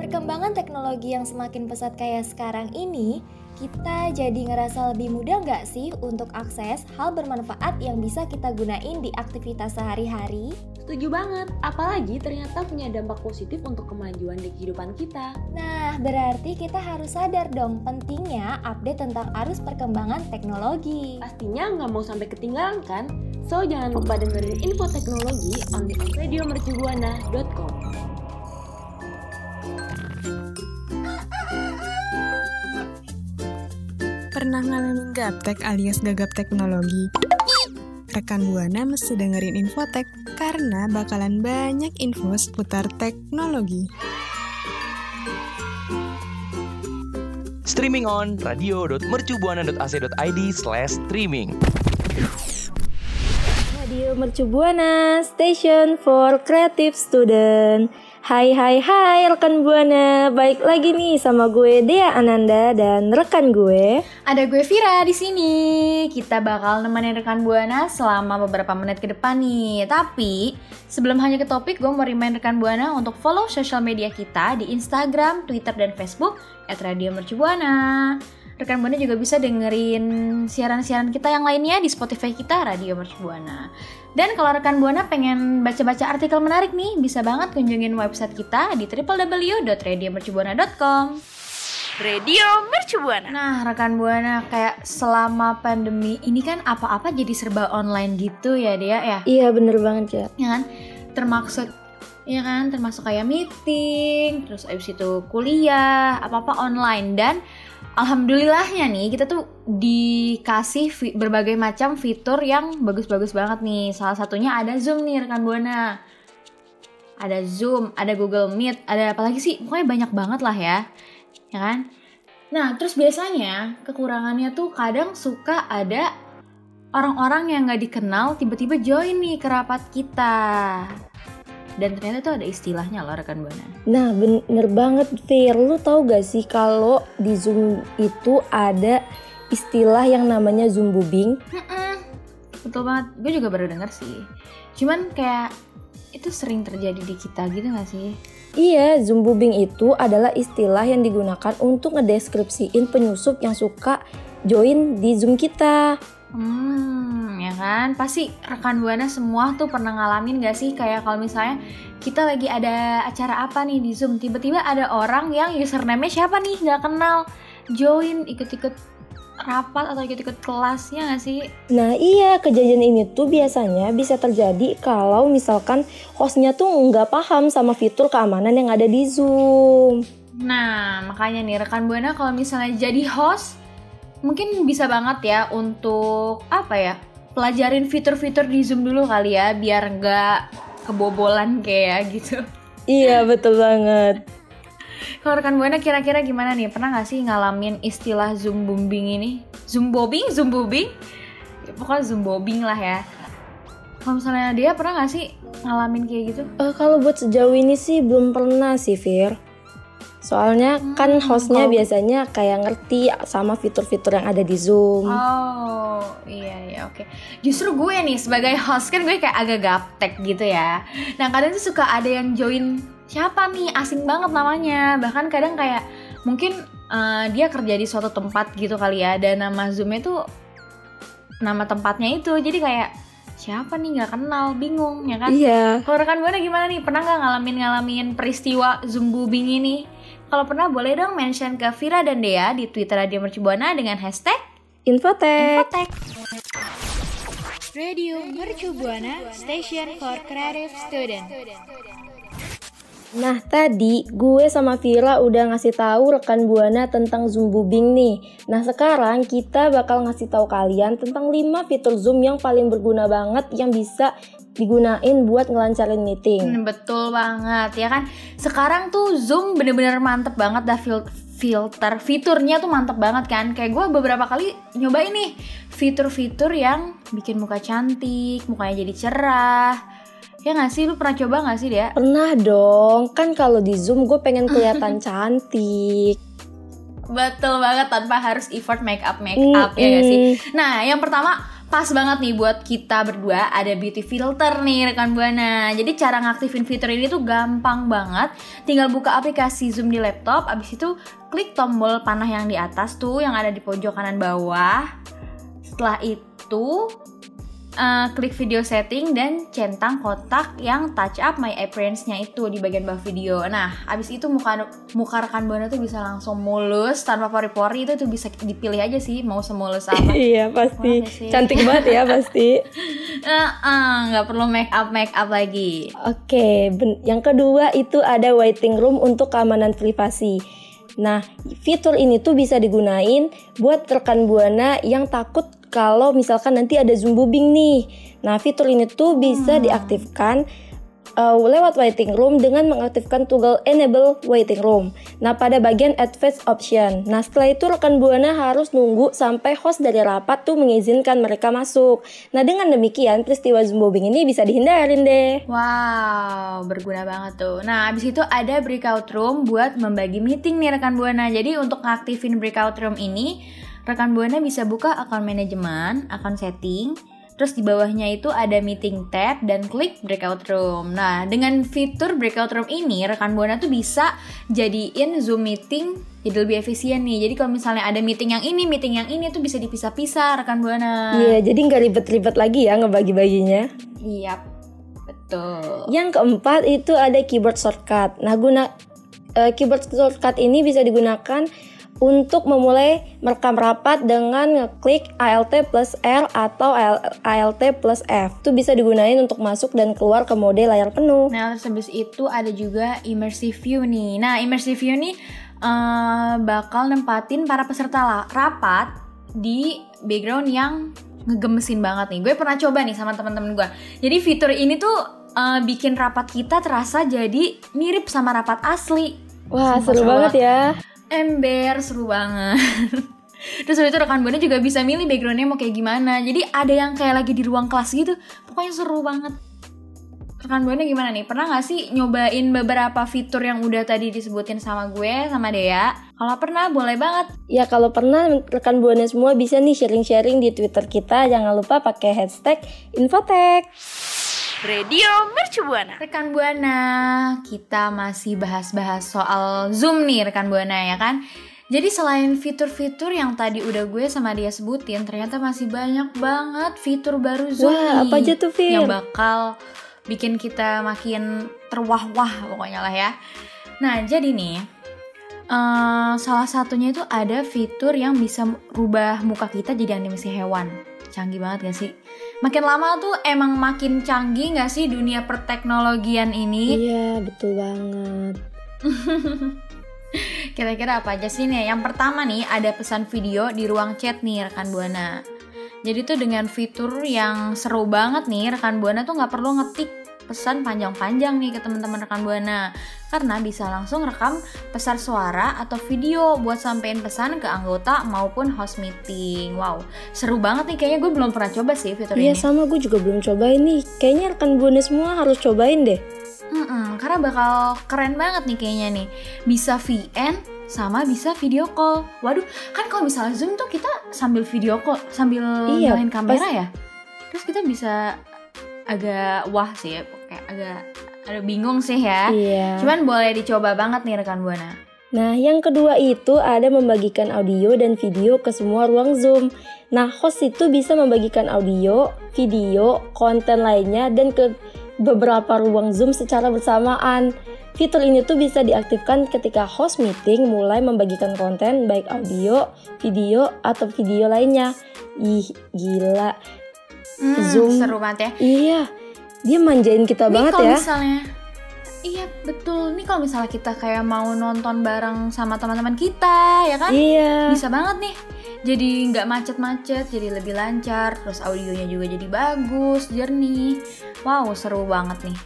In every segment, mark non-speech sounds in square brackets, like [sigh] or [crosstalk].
Perkembangan teknologi yang semakin pesat kayak sekarang ini, kita jadi ngerasa lebih mudah nggak sih untuk akses hal bermanfaat yang bisa kita gunain di aktivitas sehari-hari? Setuju banget, apalagi ternyata punya dampak positif untuk kemajuan di kehidupan kita. Nah, berarti kita harus sadar dong pentingnya update tentang arus perkembangan teknologi. Pastinya nggak mau sampai ketinggalan kan? So, jangan lupa dengerin info teknologi on the radiomercubuana.com. Pernah ngalamin gaptek alias gagap teknologi? Rekan Buana mesti dengerin Infotek karena bakalan banyak info seputar teknologi. Streaming on radio.mercubuana.ac.id slash streaming. Radio Mercu Buana, station for creative student. Hai hai hai rekan Buana, baik lagi nih sama gue Dea Ananda dan rekan gue. Ada gue Vira di sini. Kita bakal nemenin rekan Buana selama beberapa menit ke depan nih. Tapi sebelum hanya ke topik, gue mau remind rekan Buana untuk follow sosial media kita di Instagram, Twitter, dan Facebook @radiomercubuana. Rekan Buana juga bisa dengerin siaran-siaran kita yang lainnya di Spotify kita Radio Mercubuana. Dan kalau rekan Buana pengen baca-baca artikel menarik nih, bisa banget kunjungin website kita di www.radiomercubuana.com. Radio Mercubuana. Nah, rekan Buana kayak selama pandemi ini kan apa-apa jadi serba online gitu ya dia ya. Iya bener banget ya. Ya kan? Termaksud ya kan termasuk kayak meeting, terus abis itu kuliah, apa-apa online dan alhamdulillahnya nih kita tuh dikasih berbagai macam fitur yang bagus-bagus banget nih. Salah satunya ada Zoom nih rekan Buana. Ada Zoom, ada Google Meet, ada apa lagi sih? Pokoknya banyak banget lah ya. Ya kan? Nah, terus biasanya kekurangannya tuh kadang suka ada orang-orang yang nggak dikenal tiba-tiba join nih ke rapat kita. Dan ternyata tuh ada istilahnya loh rekan Buana. Nah bener banget Fir, lu tau gak sih kalau di Zoom itu ada istilah yang namanya Zoom boobing? Mm-mm. Betul banget, gue juga baru denger sih. Cuman kayak itu sering terjadi di kita gitu gak sih? Iya, Zoom boobing itu adalah istilah yang digunakan untuk ngedeskripsiin penyusup yang suka join di Zoom kita. Hmm, kan? Pasti rekan Buana semua tuh pernah ngalamin gak sih kayak kalau misalnya kita lagi ada acara apa nih di Zoom, tiba-tiba ada orang yang username-nya siapa nih nggak kenal join ikut-ikut rapat atau ikut-ikut kelas ya gak sih? Nah iya, kejadian ini tuh biasanya bisa terjadi kalau misalkan hostnya tuh nggak paham sama fitur keamanan yang ada di Zoom. Nah, makanya nih rekan Buana kalau misalnya jadi host mungkin bisa banget ya untuk apa ya? Pelajarin fitur-fitur di Zoom dulu kali ya biar nggak kebobolan kayak gitu. Iya, betul banget. Kalau rekan Buana kira-kira gimana nih? Pernah nggak sih ngalamin istilah Zoom bombing ini? Zoom bobbing, Zoom bobbing? Ya, pokoknya Zoom bobbing lah ya. Kalau misalnya dia pernah nggak sih ngalamin kayak gitu? Eh, kalau buat sejauh ini sih belum pernah sih, Fir. Soalnya kan hostnya kalau- biasanya kayak ngerti sama fitur-fitur yang ada di Zoom. Oh iya iya oke. Justru gue nih sebagai host kan gue kayak agak gaptek gitu ya. Nah kadang tuh suka ada yang join siapa nih asing banget namanya. Bahkan kadang kayak mungkin eh, dia kerja di suatu tempat gitu kali ya. Dan nama zoomnya tuh nama tempatnya itu. Jadi kayak siapa nih nggak kenal bingung ya kan. Iya. Kalau rekan gue gimana nih? Pernah nggak ngalamin ngalamin peristiwa zoom boobing ini? Kalau pernah boleh dong mention ke Vira dan Dea di Twitter Radio Mercubuana dengan hashtag Infotek. Infotek. Radio Mercubuana, station for creative student. Nah tadi gue sama Vira udah ngasih tahu rekan Buana tentang Zoom boobing nih. Nah sekarang kita bakal ngasih tahu kalian tentang 5 fitur Zoom yang paling berguna banget yang bisa digunain buat ngelancarin meeting. Hmm, betul banget ya kan. Sekarang tuh Zoom bener-bener mantep banget dah fil- filter fiturnya tuh mantep banget kan. Kayak gue beberapa kali nyobain nih fitur-fitur yang bikin muka cantik, mukanya jadi cerah. Ya nggak sih lu pernah coba nggak sih dia? Pernah dong, kan kalau di Zoom gue pengen kelihatan [laughs] cantik. Betul banget tanpa harus effort make up make up ya gak sih? Nah, yang pertama pas banget nih buat kita berdua ada beauty filter nih rekan buana. Jadi cara ngaktifin fitur ini tuh gampang banget. Tinggal buka aplikasi Zoom di laptop, abis itu klik tombol panah yang di atas tuh yang ada di pojok kanan bawah. Setelah itu uh, klik video setting dan centang kotak yang touch up my appearance-nya itu di bagian bawah video. Nah, abis itu muka muka rekan buana tuh bisa langsung mulus tanpa pori-pori itu tuh bisa dipilih aja sih mau semulus apa. [laughs] iya pasti. Cantik banget ya pasti. [laughs] Eh, eh, nggak perlu make up make up lagi. Oke, ben- yang kedua itu ada waiting room untuk keamanan privasi. Nah, fitur ini tuh bisa digunain buat rekan buana yang takut kalau misalkan nanti ada zoom bombing nih. Nah, fitur ini tuh bisa diaktifkan uh, lewat waiting room dengan mengaktifkan toggle enable waiting room. Nah, pada bagian advanced option. Nah, setelah itu rekan buana harus nunggu sampai host dari rapat tuh mengizinkan mereka masuk. Nah, dengan demikian peristiwa zoom bombing ini bisa dihindarin deh. Wow, berguna banget tuh. Nah, abis itu ada breakout room buat membagi meeting nih rekan buana. Jadi untuk ngaktifin breakout room ini, rekan buana bisa buka akun manajemen, akun setting, terus di bawahnya itu ada meeting tab dan klik breakout room. Nah, dengan fitur breakout room ini, rekan buana tuh bisa jadiin Zoom meeting jadi lebih efisien nih. Jadi kalau misalnya ada meeting yang ini, meeting yang ini tuh bisa dipisah-pisah rekan buana. Iya, jadi nggak ribet-ribet lagi ya ngebagi-baginya. Iya, betul. Yang keempat itu ada keyboard shortcut. Nah, guna eh, keyboard shortcut ini bisa digunakan untuk memulai merekam rapat dengan ngeklik Alt plus R atau Alt plus F. Itu bisa digunain untuk masuk dan keluar ke mode layar penuh. Nah, terus habis itu ada juga immersive view nih. Nah, immersive view nih eh, bakal nempatin para peserta rapat di background yang ngegemesin banget nih. Gue pernah coba nih sama teman-teman gue. Jadi fitur ini tuh eh, bikin rapat kita terasa jadi mirip sama rapat asli. Wah, Sumpah, seru seru banget ya. Ember seru banget. [laughs] Terus habis itu rekan buana juga bisa milih backgroundnya mau kayak gimana. Jadi ada yang kayak lagi di ruang kelas gitu. Pokoknya seru banget. Rekan buana gimana nih? Pernah gak sih nyobain beberapa fitur yang udah tadi disebutin sama gue sama Dea? Kalau pernah boleh banget. Ya kalau pernah rekan buana semua bisa nih sharing-sharing di Twitter kita. Jangan lupa pakai hashtag Infotek. Radio Mercu Buana. Rekan Buana, kita masih bahas-bahas soal Zoom nih rekan Buana ya kan? Jadi selain fitur-fitur yang tadi udah gue sama dia sebutin, ternyata masih banyak banget fitur baru Zoom Wah, nih apa aja tuh, Fir? yang bakal bikin kita makin terwah-wah pokoknya lah ya. Nah, jadi nih eh, salah satunya itu ada fitur yang bisa rubah muka kita jadi animasi hewan. Canggih banget gak sih? Makin lama tuh emang makin canggih gak sih dunia perteknologian ini? Iya, betul banget. [laughs] Kira-kira apa aja sih nih? Yang pertama nih ada pesan video di ruang chat nih rekan Buana. Jadi tuh dengan fitur yang seru banget nih rekan Buana tuh nggak perlu ngetik pesan panjang-panjang nih ke teman-teman rekan Buana karena bisa langsung rekam pesan suara atau video buat sampein pesan ke anggota maupun host meeting. Wow, seru banget nih kayaknya gue belum pernah coba sih fitur Iya, ini. sama gue juga belum cobain nih. Kayaknya rekan buana semua harus cobain deh. Mm-mm, karena bakal keren banget nih kayaknya nih. Bisa VN sama bisa video call. Waduh, kan kalau misalnya Zoom tuh kita sambil video call, sambil Iya, nyalain kamera pas- ya. Terus kita bisa agak wah sih ya, kayak agak ada bingung sih ya. Iya. Cuman boleh dicoba banget nih rekan Buana. Nah, yang kedua itu ada membagikan audio dan video ke semua ruang Zoom. Nah, host itu bisa membagikan audio, video, konten lainnya dan ke beberapa ruang Zoom secara bersamaan. Fitur ini tuh bisa diaktifkan ketika host meeting mulai membagikan konten baik audio, video, atau video lainnya. Ih, gila. Hmm, Zoom. seru banget ya. Iya, dia manjain kita Nih banget kalau ya. misalnya Iya betul. Nih kalau misalnya kita kayak mau nonton bareng sama teman-teman kita, ya kan? Iya. bisa banget nih jadi nggak macet-macet jadi lebih lancar terus audionya juga jadi bagus jernih wow seru banget nih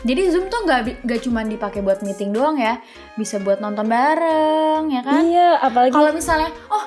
jadi zoom tuh nggak nggak cuma dipakai buat meeting doang ya bisa buat nonton bareng ya kan Iya, apalagi kalau misalnya oh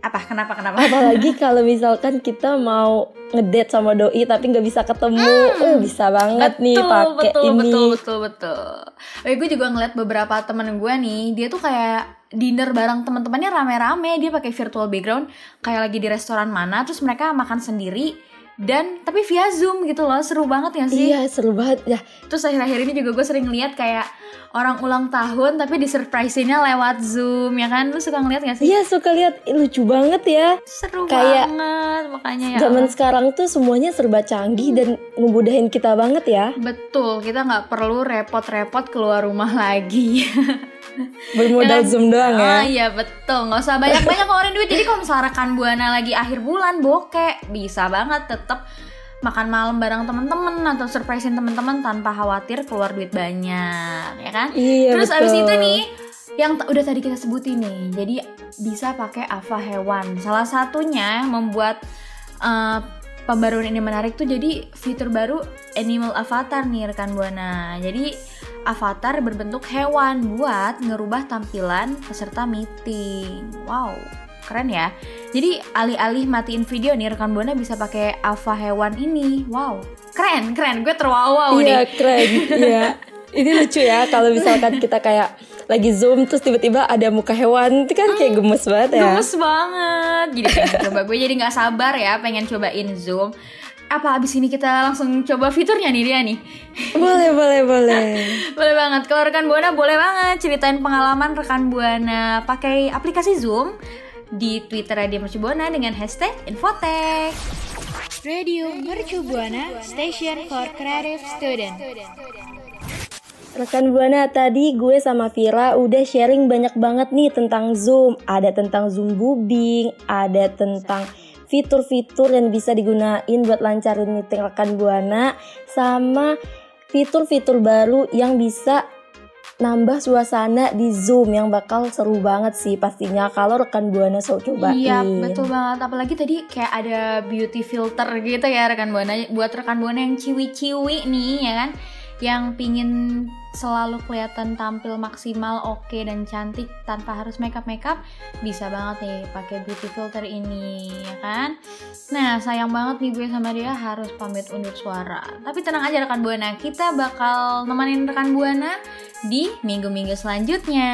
apa kenapa kenapa apalagi [laughs] kalau misalkan kita mau ngedate sama doi tapi nggak bisa ketemu. Uh, bisa banget nih pakai betul, ini. Betul, betul, betul. Eh, gue juga ngeliat beberapa temen gue nih, dia tuh kayak dinner bareng teman-temannya rame-rame, dia pakai virtual background, kayak lagi di restoran mana, terus mereka makan sendiri dan tapi via zoom gitu loh, seru banget ya sih. Iya, seru banget ya. Terus akhir-akhir ini juga gue sering lihat kayak orang ulang tahun tapi di surprise-nya lewat zoom ya kan, lu suka ngeliat gak sih? Iya, suka lihat Ih, lucu banget ya. Seru Kayak banget makanya ya. Zaman Allah. sekarang tuh semuanya serba canggih dan ngemudahin kita banget ya. Betul, kita nggak perlu repot-repot keluar rumah lagi. [laughs] Bermodal kan? zoom doang ya. Ah iya betul, nggak usah banyak-banyak [laughs] ngeluarin duit. Jadi kalau misalnya rekan buana lagi akhir bulan bokeh, bisa banget tetap makan malam bareng temen-temen atau surprisein temen-temen tanpa khawatir keluar duit banyak, ya kan? Iya, Terus betul. abis itu nih, yang udah tadi kita sebutin nih, jadi bisa pakai ava hewan. Salah satunya membuat eh, pembaruan ini menarik tuh jadi fitur baru animal avatar nih rekan buana. Jadi avatar berbentuk hewan buat ngerubah tampilan peserta meeting. Wow, keren ya. Jadi alih-alih matiin video nih rekan buana bisa pakai ava hewan ini. Wow, keren keren. Gue terwow Iya, nih. keren. [laughs] Iya. Ini lucu ya kalau misalkan kita kayak lagi zoom terus tiba-tiba ada muka hewan itu kan kayak gemes banget ya. Gemes banget. Jadi pengen coba gue jadi nggak sabar ya pengen cobain Zoom. Apa abis ini kita langsung coba fiturnya nih dia nih? Boleh, boleh, boleh. [laughs] Boleh banget. Kalau rekan Buana boleh banget ceritain pengalaman rekan Buana pakai aplikasi Zoom di Twitter Radio Mercu Buana dengan hashtag Infotech. Radio Mercu Buana Station for Creative Student. Rekan Buana tadi gue sama Vira udah sharing banyak banget nih tentang Zoom. Ada tentang Zoom Bubing, ada tentang fitur-fitur yang bisa digunain buat lancarin meeting rekan Buana sama fitur-fitur baru yang bisa nambah suasana di Zoom yang bakal seru banget sih pastinya kalau rekan Buana so cobain. Iya betul banget. Apalagi tadi kayak ada beauty filter gitu ya rekan buana. Buat rekan buana yang ciwi-ciwi nih ya kan, yang pingin selalu kelihatan tampil maksimal, oke dan cantik tanpa harus makeup makeup, bisa banget nih pakai beauty filter ini ya kan. Nah sayang banget nih gue sama dia harus pamit undur suara. Tapi tenang aja rekan buana, kita bakal nemenin rekan buana di minggu-minggu selanjutnya.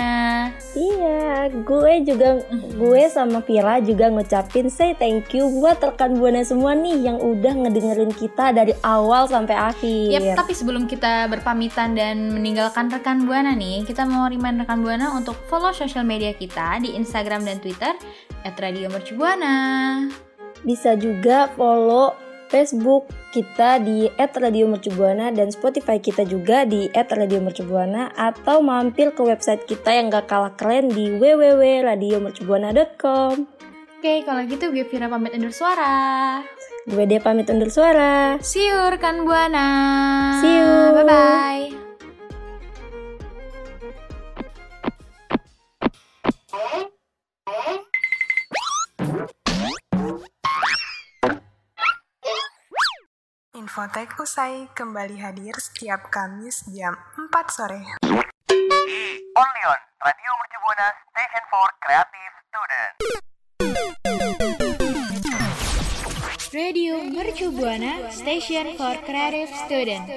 Iya, gue juga gue sama Vira juga ngucapin say thank you buat rekan Buana semua nih yang udah ngedengerin kita dari awal sampai akhir. Yap, tapi sebelum kita berpamitan dan meninggalkan rekan Buana nih, kita mau remind rekan Buana untuk follow sosial media kita di Instagram dan Twitter @radiomercubuana. Bisa juga follow Facebook kita di @radiomercubuana dan Spotify kita juga di @radiomercubuana atau mampir ke website kita yang gak kalah keren di www.radiomercubuana.com. Oke, kalau gitu gue Vira pamit undur suara. Gue dia pamit undur suara. See you rekan Buana. See you. Bye bye. Infotek usai kembali hadir setiap Kamis jam 4 sore. Only on Radio Mercu Buana Station for Creative Student. Radio Mercu Buana Station for Creative Student.